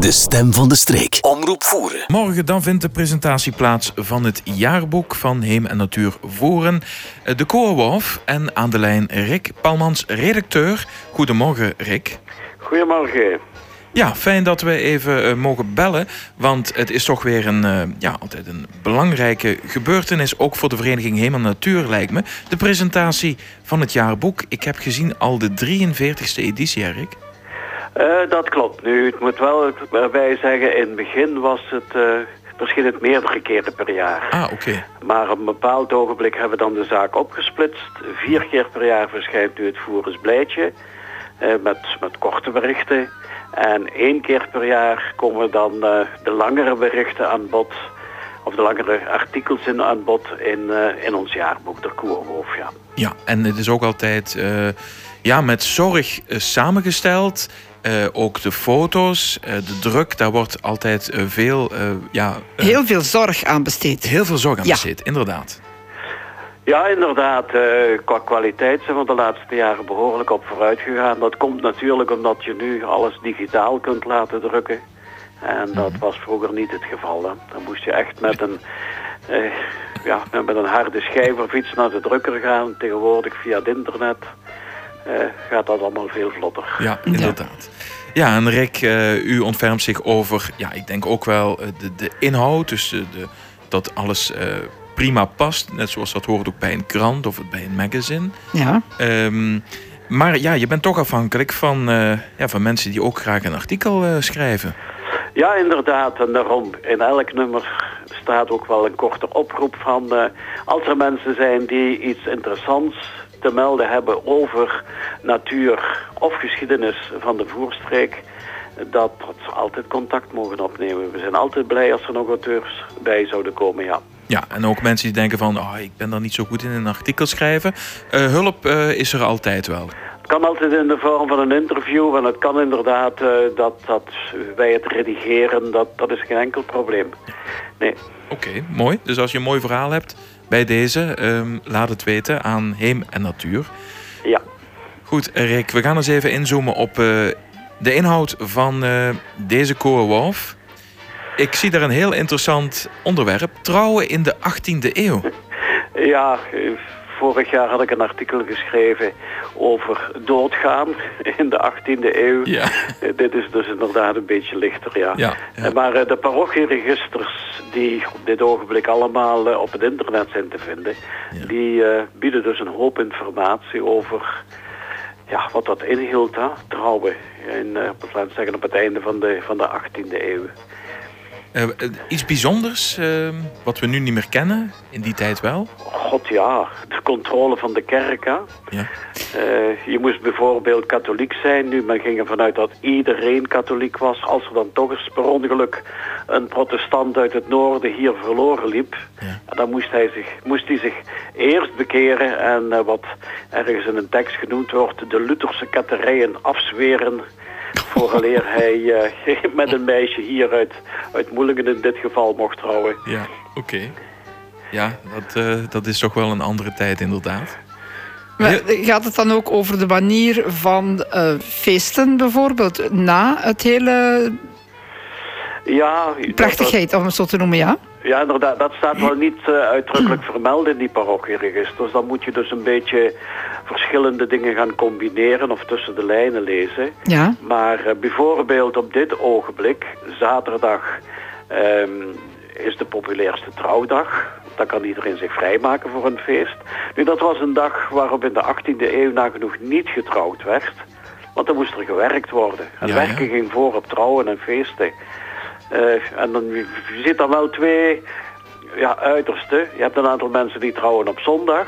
De stem van de streek. Omroep Voeren. Morgen dan vindt de presentatie plaats van het jaarboek van Heem en Natuur Voeren. Eh, De Koorwolf en aan de lijn Rick Palmans, redacteur. Goedemorgen Rick. Goedemorgen. Ja, fijn dat we even eh, mogen bellen. Want het is toch weer een, eh, ja, altijd een belangrijke gebeurtenis. Ook voor de vereniging Heem en Natuur lijkt me. De presentatie van het jaarboek. Ik heb gezien al de 43ste editie, hè, Eh, dat klopt. Nu, ik moet wel erbij zeggen, in het begin was het, eh verscheen het meerdere keren per jaar. Ah, oké. Maar op een bepaald ogenblik hebben we dan de zaak opgesplitst. Vier keer per jaar verschijnt nu het Voerenspleitje eh met, met korte berichten. En één keer per jaar komen dan eh, de langere berichten aan bod. Of de langere artikels in, aan bod in, eh, in ons jaarboek, de Koerwolf. Ja. Ja, en het is ook altijd eh, ja, met zorg eh, samengesteld. Eh, ook de foto's, eh, de druk, daar wordt altijd veel, eh, ja, Heel veel zorg aan besteed. heel veel zorg aan Ja. besteed. Inderdaad. Ja, inderdaad. eh, qua kwaliteit zijn we de laatste jaren behoorlijk op vooruit gegaan. Dat komt natuurlijk omdat je nu alles digitaal kunt laten drukken. En dat was vroeger niet het geval. Hè. Dan moest je echt met een, eh, ja, met een harde schijf of iets naar de drukker gaan. Tegenwoordig via het internet gaat dat allemaal veel vlotter. Ja, inderdaad. Ja, en Rick, eh, u ontfermt zich over, ja, ik denk ook wel eh, de, de inhoud. Dus de, de- dat alles eh, prima past. Net zoals dat hoort ook bij een krant of bij een magazine. Ja. Ehm, maar ja, je bent toch afhankelijk van, eh, ja, van mensen die ook graag een artikel eh, schrijven. Ja, inderdaad. En daarom in elk nummer staat ook wel een korte oproep van... eh, als er mensen zijn die iets interessants te melden hebben over natuur of geschiedenis van de voerstreek... dat, ze altijd contact mogen opnemen. We zijn altijd blij als er nog auteurs bij zouden komen, ja. Ja, en ook mensen die denken van, oh, ik ben daar niet zo goed in een artikel schrijven. Eh, hulp eh, is er altijd wel. Het kan altijd in de vorm van een interview en het kan inderdaad eh, dat, dat wij het redigeren, dat, dat is geen enkel probleem. Nee. Oké, mooi. Dus als je een mooi verhaal hebt bij deze, ehm, laat het weten aan Heem en Natuur. Ja. Goed, Rick, we gaan eens even inzoomen op eh, de inhoud van eh, deze Koorwolf. Ik zie daar een heel interessant onderwerp. Trouwen in de 18e eeuw. Ja, vorig jaar had ik een artikel geschreven over doodgaan in de 18e eeuw. Ja. Eh, Dit is dus inderdaad een beetje lichter, ja. Ja, ja. Eh, Maar eh, de parochieregisters die op dit ogenblik allemaal op het internet zijn te vinden, die bieden dus een hoop informatie over ja, wat dat inhield, hè? trouwen. In, laten we zeggen, op het einde van de, van de 18e eeuw. Eh, eh, iets bijzonders, ehm, wat we nu niet meer kennen, in die tijd wel. God ja, de controle van de kerk, hè? Ja. Eh, je moest bijvoorbeeld katholiek zijn. Nu, men ging ervan uit dat iedereen katholiek was. Als er dan toch eens per ongeluk een protestant uit het noorden hier verloren liep... Ja. dan moest hij, zich, moest hij zich eerst bekeren... en wat ergens in een tekst genoemd wordt... de Lutherse katterijen afzweren... vooraleer hij eh, met een meisje hier uit, uit Moelingen in dit geval mocht trouwen. Ja, oké. Ja, dat, eh, dat is toch wel een andere tijd inderdaad. Maar gaat het dan ook over de manier van eh, feesten bijvoorbeeld? Na het hele Ja, dat- plechtigheid, om het zo te noemen, ja? Ja, inderdaad. Dat staat wel niet eh, uitdrukkelijk vermeld in die parochieregisters. Dan moet je dus een beetje verschillende dingen gaan combineren of tussen de lijnen lezen. Ja. Maar eh, bijvoorbeeld op dit ogenblik, zaterdag, ehm, is de populairste trouwdag. Dan kan iedereen zich vrijmaken voor een feest. Nu, dat was een dag waarop in de 18e eeuw nagenoeg niet getrouwd werd. Want dan moest er gewerkt worden. En Ja, werken ja. ging voor op trouwen en feesten. Eh, en dan, je ziet dan wel twee ja, uitersten. Je hebt een aantal mensen die trouwen op zondag.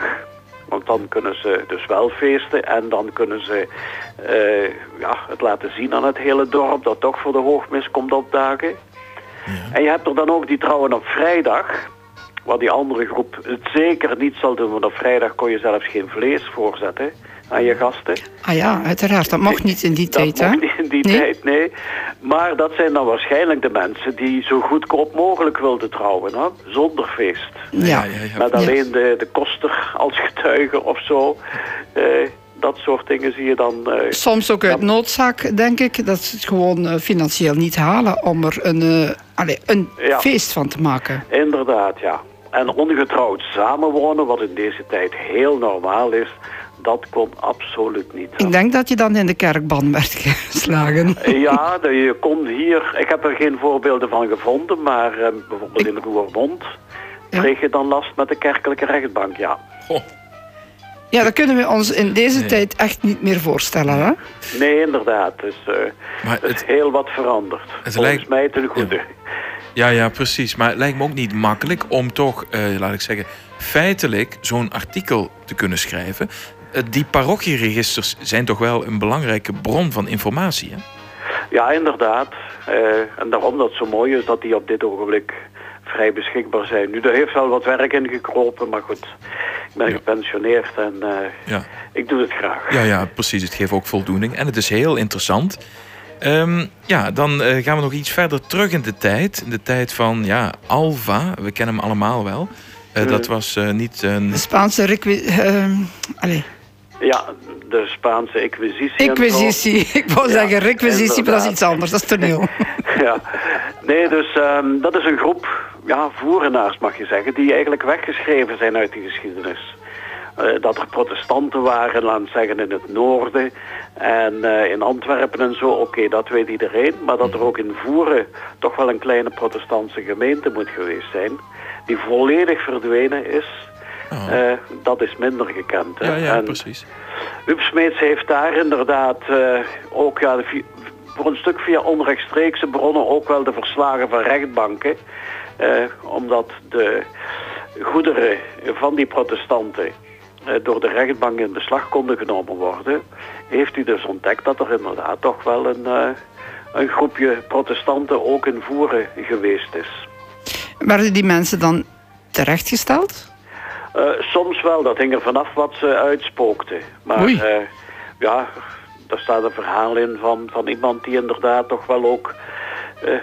Want dan kunnen ze dus wel feesten. En dan kunnen ze eh, ja, het laten zien aan het hele dorp. Dat toch voor de hoogmis komt opdagen. En je hebt er dan ook die trouwen op vrijdag. Waar die andere groep het zeker niet zal doen. Want op vrijdag kon je zelfs geen vlees voorzetten aan je gasten. Ah ja, uiteraard. Dat mocht niet in die Dat tijd, hè? mocht niet in die Nee? tijd, nee. Maar dat zijn dan waarschijnlijk de mensen die zo goedkoop mogelijk wilden trouwen, hè? zonder feest. Ja. ja, ja. Met alleen de, de koster als getuige of zo. Eh, dat soort dingen zie je dan... eh, Soms ook uit noodzaak, denk ik, dat ze het gewoon eh, financieel niet halen om er een, eh, allee, een Ja. feest van te maken. Inderdaad, ja. En ongetrouwd samenwonen, wat in deze tijd heel normaal is, dat kon absoluut niet. Ik denk dat je dan in de kerkban werd geslagen. Ja, je kon hier, ik heb er geen voorbeelden van gevonden, maar eh, bijvoorbeeld in Roermond Ja. kreeg je dan last met de kerkelijke rechtbank, ja. Goh, Ja, dat kunnen we ons in deze Nee. tijd echt niet meer voorstellen. Hè? Nee, inderdaad. Dus eh maar er is het, heel wat veranderd. Volgens lijkt- mij ten goede. ja, ja, precies. Maar het lijkt me ook niet makkelijk om toch, eh, laat ik zeggen, feitelijk zo'n artikel te kunnen schrijven. Eh, die parochieregisters zijn toch wel een belangrijke bron van informatie, hè? Ja, inderdaad. Eh, en daarom dat het zo mooi is dat die op dit ogenblik vrij beschikbaar zijn. Nu, er heeft wel wat werk in gekropen, maar goed. Ik ben Ja. gepensioneerd en eh, Ja. ik doe het graag. Ja, ja, precies. Het geeft ook voldoening. En het is heel interessant. Ehm, ja, dan eh, gaan we nog iets verder terug in de tijd. In de tijd van ja, Alva. We kennen hem allemaal wel. Eh, Dat was eh, niet een... De Spaanse requi- ehm, allee, Ja, de Spaanse Inquisitie. inquisitie. Ik wou Ja, zeggen requisitie, maar dat is iets anders. Dat is toneel. ja. Nee, dus ehm, dat is een groep ja, voerenaars, mag je zeggen, die eigenlijk weggeschreven zijn uit de geschiedenis. Eh, dat er protestanten waren, laten we zeggen, in het noorden en eh, in Antwerpen en zo, oké, dat weet iedereen. Maar dat er ook in Voeren toch wel een kleine protestantse gemeente moet geweest zijn, die volledig verdwenen is, Oh. eh, dat is minder gekend. hè. ja, ja, En- precies. Huub Smeets heeft daar inderdaad eh, ook ja, voor een stuk via onrechtstreekse bronnen ook wel de verslagen van rechtbanken. eh, omdat de goederen van die protestanten eh, door de rechtbank in beslag konden genomen worden, heeft hij dus ontdekt dat er inderdaad toch wel een, eh, een groepje protestanten ook in Voeren geweest is. Werden die mensen dan terechtgesteld? Eh, soms wel, dat hing er vanaf wat ze uitspookten. Maar eh, ja, daar staat een verhaal in van, van iemand die inderdaad toch wel ook, eh,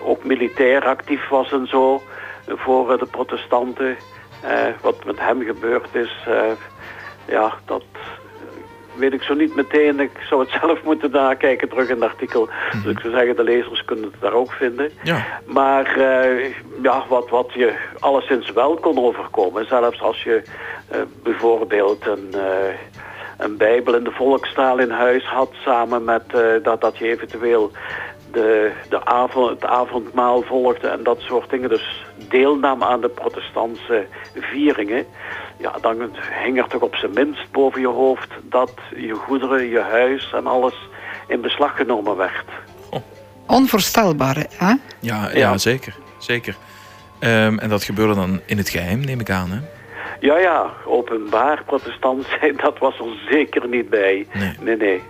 ook militair actief was en zo voor de protestanten. Wat met hem gebeurd is, ja, dat weet ik zo niet meteen. Ik zou het zelf moeten nakijken terug in het artikel. Dus ik zou zeggen, de lezers kunnen het daar ook vinden. Ja. Maar eh, ja, wat, wat je alleszins wel kon overkomen, zelfs als je eh, bijvoorbeeld een, eh, een Bijbel in de volkstaal in huis had, samen met dat, dat je eventueel de, de avond, het avondmaal volgde en dat soort dingen. Dus deelnam aan de protestantse vieringen. Ja, dan hing er toch op zijn minst boven je hoofd dat je goederen, je huis en alles in beslag genomen werd. Onvoorstelbaar, hè? Ja, ja. Ja. zeker. zeker. Ehm, en dat gebeurde dan in het geheim, neem ik aan. Hè? Ja, ja, openbaar protestant zijn, dat was er zeker niet bij. Nee. nee. nee.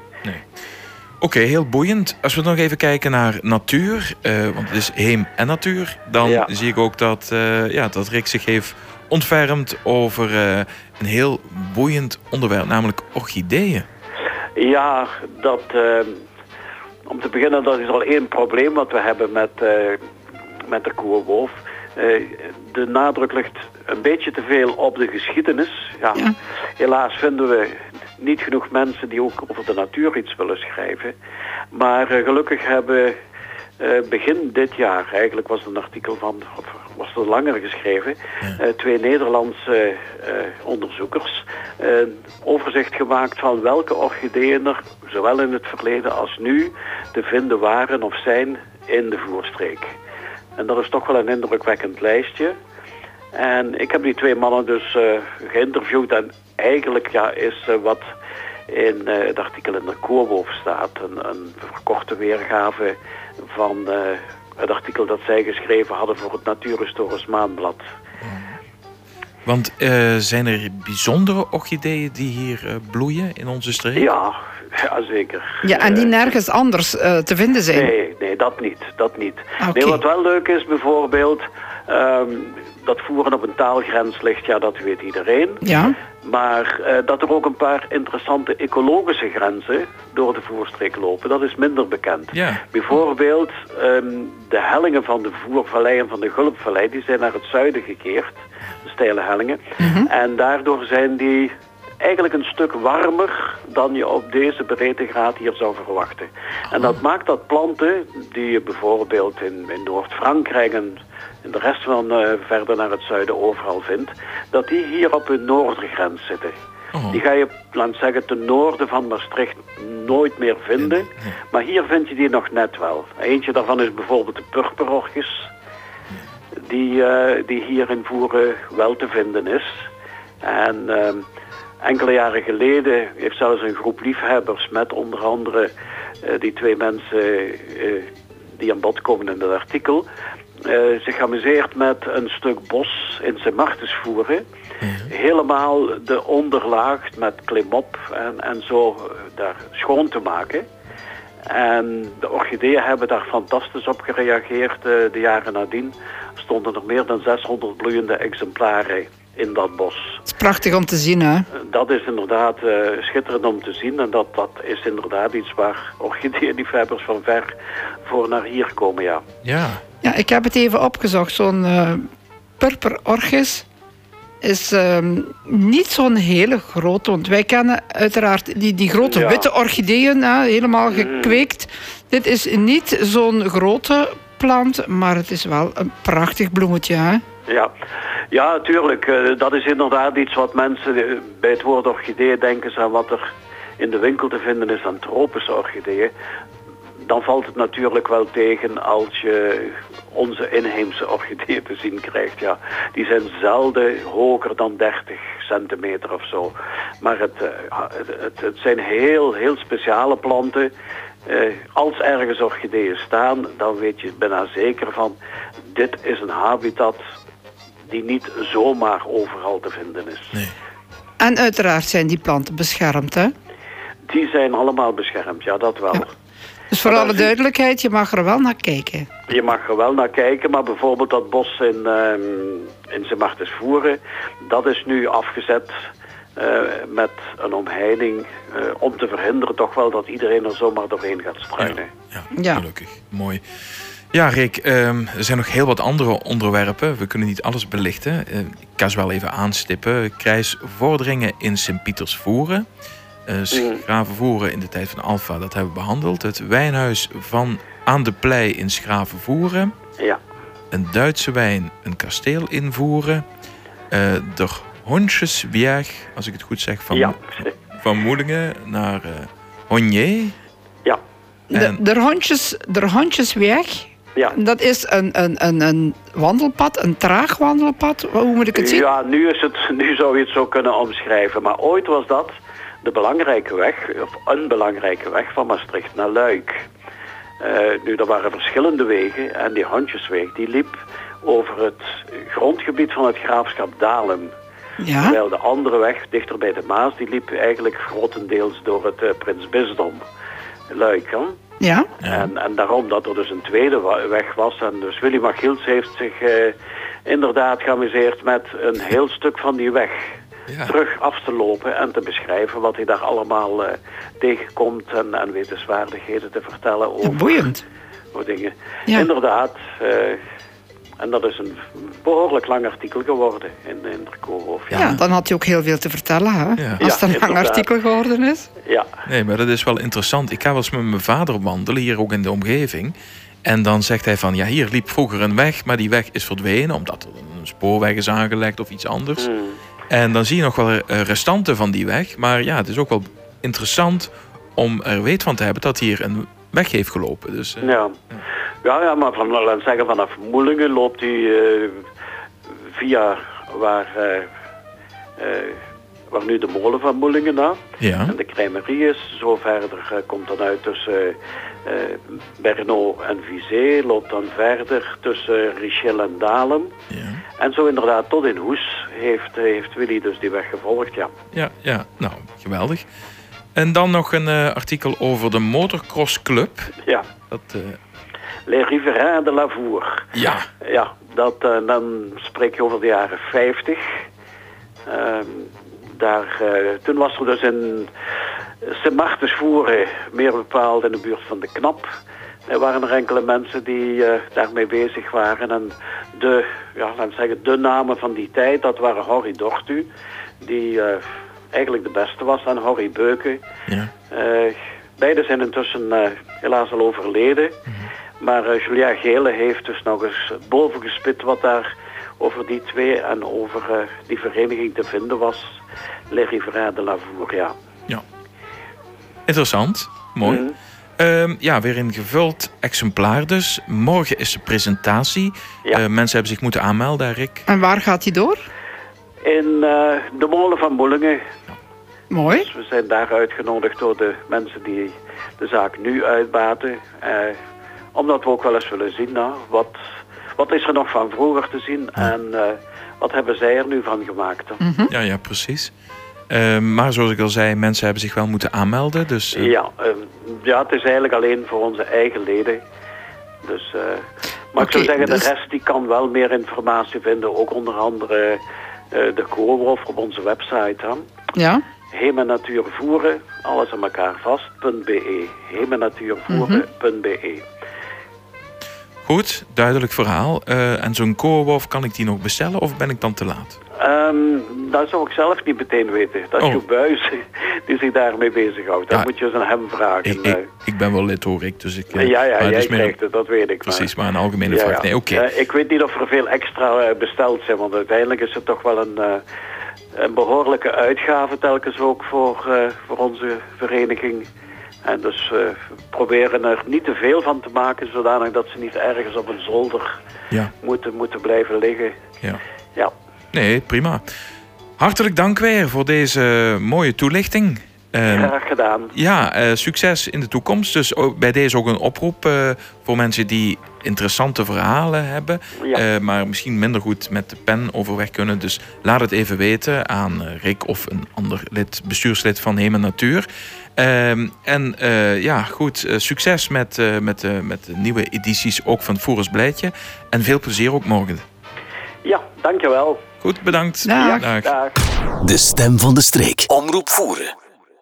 Oké, heel boeiend. Als we nog even kijken naar natuur, eh, want het is heem en natuur, dan Ja. zie ik ook dat, eh, ja, dat Rick zich heeft ontfermd over eh, een heel boeiend onderwerp, namelijk orchideeën. Ja, dat, eh, om te beginnen, dat is al één probleem wat we hebben met, eh, met de koewenwolf. Eh, de nadruk ligt een beetje te veel op de geschiedenis. Ja. Ja. Helaas vinden we niet genoeg mensen die ook over de natuur iets willen schrijven. Maar gelukkig hebben eh, begin dit jaar, eigenlijk was het een artikel van, of was het langer geschreven, eh, twee Nederlandse eh, onderzoekers eh, overzicht gemaakt van welke orchideeën er, zowel in het verleden als nu, te vinden waren of zijn in de voerstreek. En dat is toch wel een indrukwekkend lijstje. En ik heb die twee mannen dus geïnterviewd en eigenlijk ja, is wat in het artikel in de Koorwolf staat, een, een verkorte weergave van het artikel dat zij geschreven hadden voor het Natuurhistorisch Maandblad. Want eh, zijn er bijzondere orchideeën die hier eh, bloeien in onze streek? Ja, ja zeker. Ja, en die Eh, nergens anders eh, te vinden zijn. Nee, nee, dat niet. Dat niet. Nee, wat wel leuk is bijvoorbeeld, ehm, dat voeren op een taalgrens ligt, ja, dat weet iedereen. Ja, Maar eh, dat er ook een paar interessante ecologische grenzen door de voerstreek lopen, dat is minder bekend. Ja. Bijvoorbeeld ehm, de hellingen van de Voervallei en van de Gulpvallei, die zijn naar het zuiden gekeerd, de steile hellingen. En daardoor zijn die eigenlijk een stuk warmer dan je op deze breedtegraad hier zou verwachten. En dat maakt dat planten die je bijvoorbeeld in, in Noord-Frankrijk en in de rest van uh, verder naar het zuiden overal vindt, dat die hier op hun noordergrens zitten. Oh. Die ga je, laat zeggen, ten noorden van Maastricht nooit meer vinden. Maar hier vind je die nog net wel. Eentje daarvan is bijvoorbeeld de purperorchis. Die, uh, die hier in Voeren wel te vinden is. En uh, enkele jaren geleden heeft zelfs een groep liefhebbers met onder andere uh, die twee mensen die aan bod komen in het artikel... zich geamuseerd met een stuk bos in Sint Martensvoeren helemaal de onderlaag met klimop en, en zo eh, daar schoon te maken. En de orchideeën hebben daar fantastisch op gereageerd uh, de jaren nadien. Stonden er meer dan 600 bloeiende exemplaren in dat bos. Het is prachtig om te zien, hè? Dat is inderdaad uh, schitterend om te zien. En dat, dat is inderdaad iets waar orchideeënliefhebbers van ver voor naar hier komen, ja. Ja, ja ik heb het even opgezocht. Zo'n uh, purperorchis is ehm, niet zo'n hele grote. Want wij kennen uiteraard die, die grote witte orchideeën, hè, helemaal mm. gekweekt. Dit is niet zo'n grote plant, maar het is wel een prachtig bloemetje. Hè? Ja. ja, natuurlijk. Uh, dat is inderdaad iets wat mensen eh, bij het woord orchidee denken aan wat er in de winkel te vinden is aan tropische orchideeën dan valt het natuurlijk wel tegen als je onze inheemse orchideeën te zien krijgt. Ja, die zijn zelden hoger dan 30 centimeter of zo. Maar het, eh, het, het zijn heel, heel speciale planten. Als ergens orchideeën staan, dan weet je bijna zeker van... dit is een habitat die niet zomaar overal te vinden is. Nee. En uiteraard zijn die planten beschermd, hè? Die zijn allemaal beschermd, ja, dat wel. Dus voor alle duidelijkheid, je mag er wel naar kijken. Je mag er wel naar kijken, maar bijvoorbeeld dat bos in, uh, in Sint Voeren, dat is nu afgezet uh, met een omheining uh, om te verhinderen toch wel dat iedereen er zomaar doorheen gaat struinen. Ja, ja, gelukkig. Mooi. Ja, Rick, um, er zijn nog heel wat andere onderwerpen. We kunnen niet alles belichten. Uh, ik kan ze wel even aanstippen. Krijsvorderingen in Sint-Pietersvoeren. Uh, Schravenvoeren in de tijd van Alfa, dat hebben we behandeld. Het wijnhuis van Aan de Plei in Schravenvoeren. Ja. Een Duitse wijn, een kasteel invoeren. Uh, de Hondjesweg, als ik het goed zeg, van, ja. van Moelingen naar uh, Honje. Ja. De, de, hondjes, de Hondjesweg, ja. Dat is een, een, een, een wandelpad, een traag wandelpad. Hoe moet ik het zien? Ja, nu, is het, nu zou je het zo kunnen omschrijven. Maar ooit was dat de belangrijke weg, of een belangrijke weg van Maastricht naar Luik. Uh, nu, er waren verschillende wegen en die Hondjesweg die liep over het grondgebied van het graafschap Dalem. Ja? Terwijl de andere weg, dichter bij de Maas, die liep eigenlijk grotendeels door het uh, Prinsbisdom Luik. Hè? Ja. En, en daarom dat er dus een tweede weg was. En dus Willy Magiels heeft zich uh, inderdaad geamuseerd met een heel stuk van die weg ja. terug af te lopen en te beschrijven wat hij daar allemaal uh, tegenkomt en, en wetenswaardigheden te vertellen over, ja, boeiend. over dingen. Ja. Inderdaad, uh, en dat is een behoorlijk lang artikel geworden in, in de Koolhof. Ja. ja. dan had hij ook heel veel te vertellen, hè? Als het een lang artikel geworden is. Ja. Nee, maar dat is wel interessant. Ik ga wel eens met mijn vader wandelen, hier ook in de omgeving. En dan zegt hij van, ja, hier liep vroeger een weg, maar die weg is verdwenen... omdat er een spoorweg is aangelegd of iets anders. Hmm. En dan zie je nog wel eh, restanten van die weg. Maar ja, het is ook wel interessant om er weet van te hebben dat hier een weg heeft gelopen. Dus, uh, ja. ja. Ja, maar van, laten zeggen, vanaf Moelingen loopt hij uh, via waar, waar nu de molen van Moelingen na. Ja. En de crèmerie is. Zo verder komt dan uit tussen Berno en Vizé. Loopt dan verder tussen Richel en Dalem. Ja. En zo inderdaad tot in Hoes heeft, heeft Willy dus die weg gevolgd, ja. Ja, ja nou, geweldig. En dan nog een uh, artikel over de Motocross Club. Ja. Dat, uh... Les Riverains de Lavour. Ja. Ja, dat, uh, dan spreek je over de jaren 50. Ehm, daar, toen was er dus in Sint Martensvoeren, meer bepaald in de buurt van de Knap... Er waren er enkele mensen die uh, daarmee bezig waren. En de, ja, laten we zeggen, de namen van die tijd, dat waren Horry Dortu. Die uh, eigenlijk de beste was, en Horry Beuken. Ja. Uh, beide zijn intussen helaas al overleden. Maar uh, Julia Gele heeft dus nog eens bovengespit wat daar over die twee en over die vereniging te vinden was. Les Riverains de la Vouria. Ja. Interessant. Mooi. Mm -hmm. ja, weer een gevuld exemplaar dus. Morgen is de presentatie. Ja. mensen hebben zich moeten aanmelden, Rick. En waar gaat die door? In de molen van Boelingen. Mooi. Dus we zijn daar uitgenodigd door de mensen die de zaak nu uitbaten. Eh, omdat we ook wel eens willen zien, nou, wat, wat is er nog van vroeger te zien en uh, wat hebben zij er nu van gemaakt. Mm -hmm. Ja, ja, precies. Uh, maar zoals ik al zei, mensen hebben zich wel moeten aanmelden. Dus, uh... ja, ja, het is eigenlijk alleen voor onze eigen leden. Dus, maar okay, ik zou zeggen, dus... de rest die kan wel meer informatie vinden. Ook onder andere de Koolwolf op onze website. Hè. Ja. Hemenatuurvoeren, alles aan elkaar vast.be. Hemenatuurvoeren.be. Goed, duidelijk verhaal. Uh, en zo'n koolwolf, kan ik die nog bestellen of ben ik dan te laat? Um, dat zou ik zelf niet meteen weten. Dat is oh. je buis die zich daarmee bezighoudt. Dat ja, moet je eens aan hem vragen. Ik, ik, ik, ben wel lid hoor ik. Dus ik ja, ja, jij krijgt het, dat weet ik. Precies, maar, maar een algemene vraag. Nee, oké. Okay. Uh, ik weet niet of er veel extra besteld zijn, want uiteindelijk is het toch wel een... Uh, een behoorlijke uitgave telkens ook voor, uh, voor onze vereniging. En dus uh, proberen er niet te veel van te maken, zodanig dat ze niet ergens op een zolder ja. moeten, moeten blijven liggen. Ja. ja. Nee, prima. Hartelijk dank weer voor deze mooie toelichting. Uh, Graag gedaan. Ja, uh, succes in de toekomst. Dus ook, bij deze ook een oproep uh, voor mensen die interessante verhalen hebben, ja. maar misschien minder goed met de pen overweg kunnen. Dus laat het even weten aan Rick of een ander lid, bestuurslid van Hemen Natuur. Ehm, en ja, goed, succes met, met, met de nieuwe edities ook van Voerens Blijtje. En veel plezier ook morgen. Ja, dankjewel. Goed, bedankt. Dag. Dag. Dag. De stem van de streek. Omroep Voeren.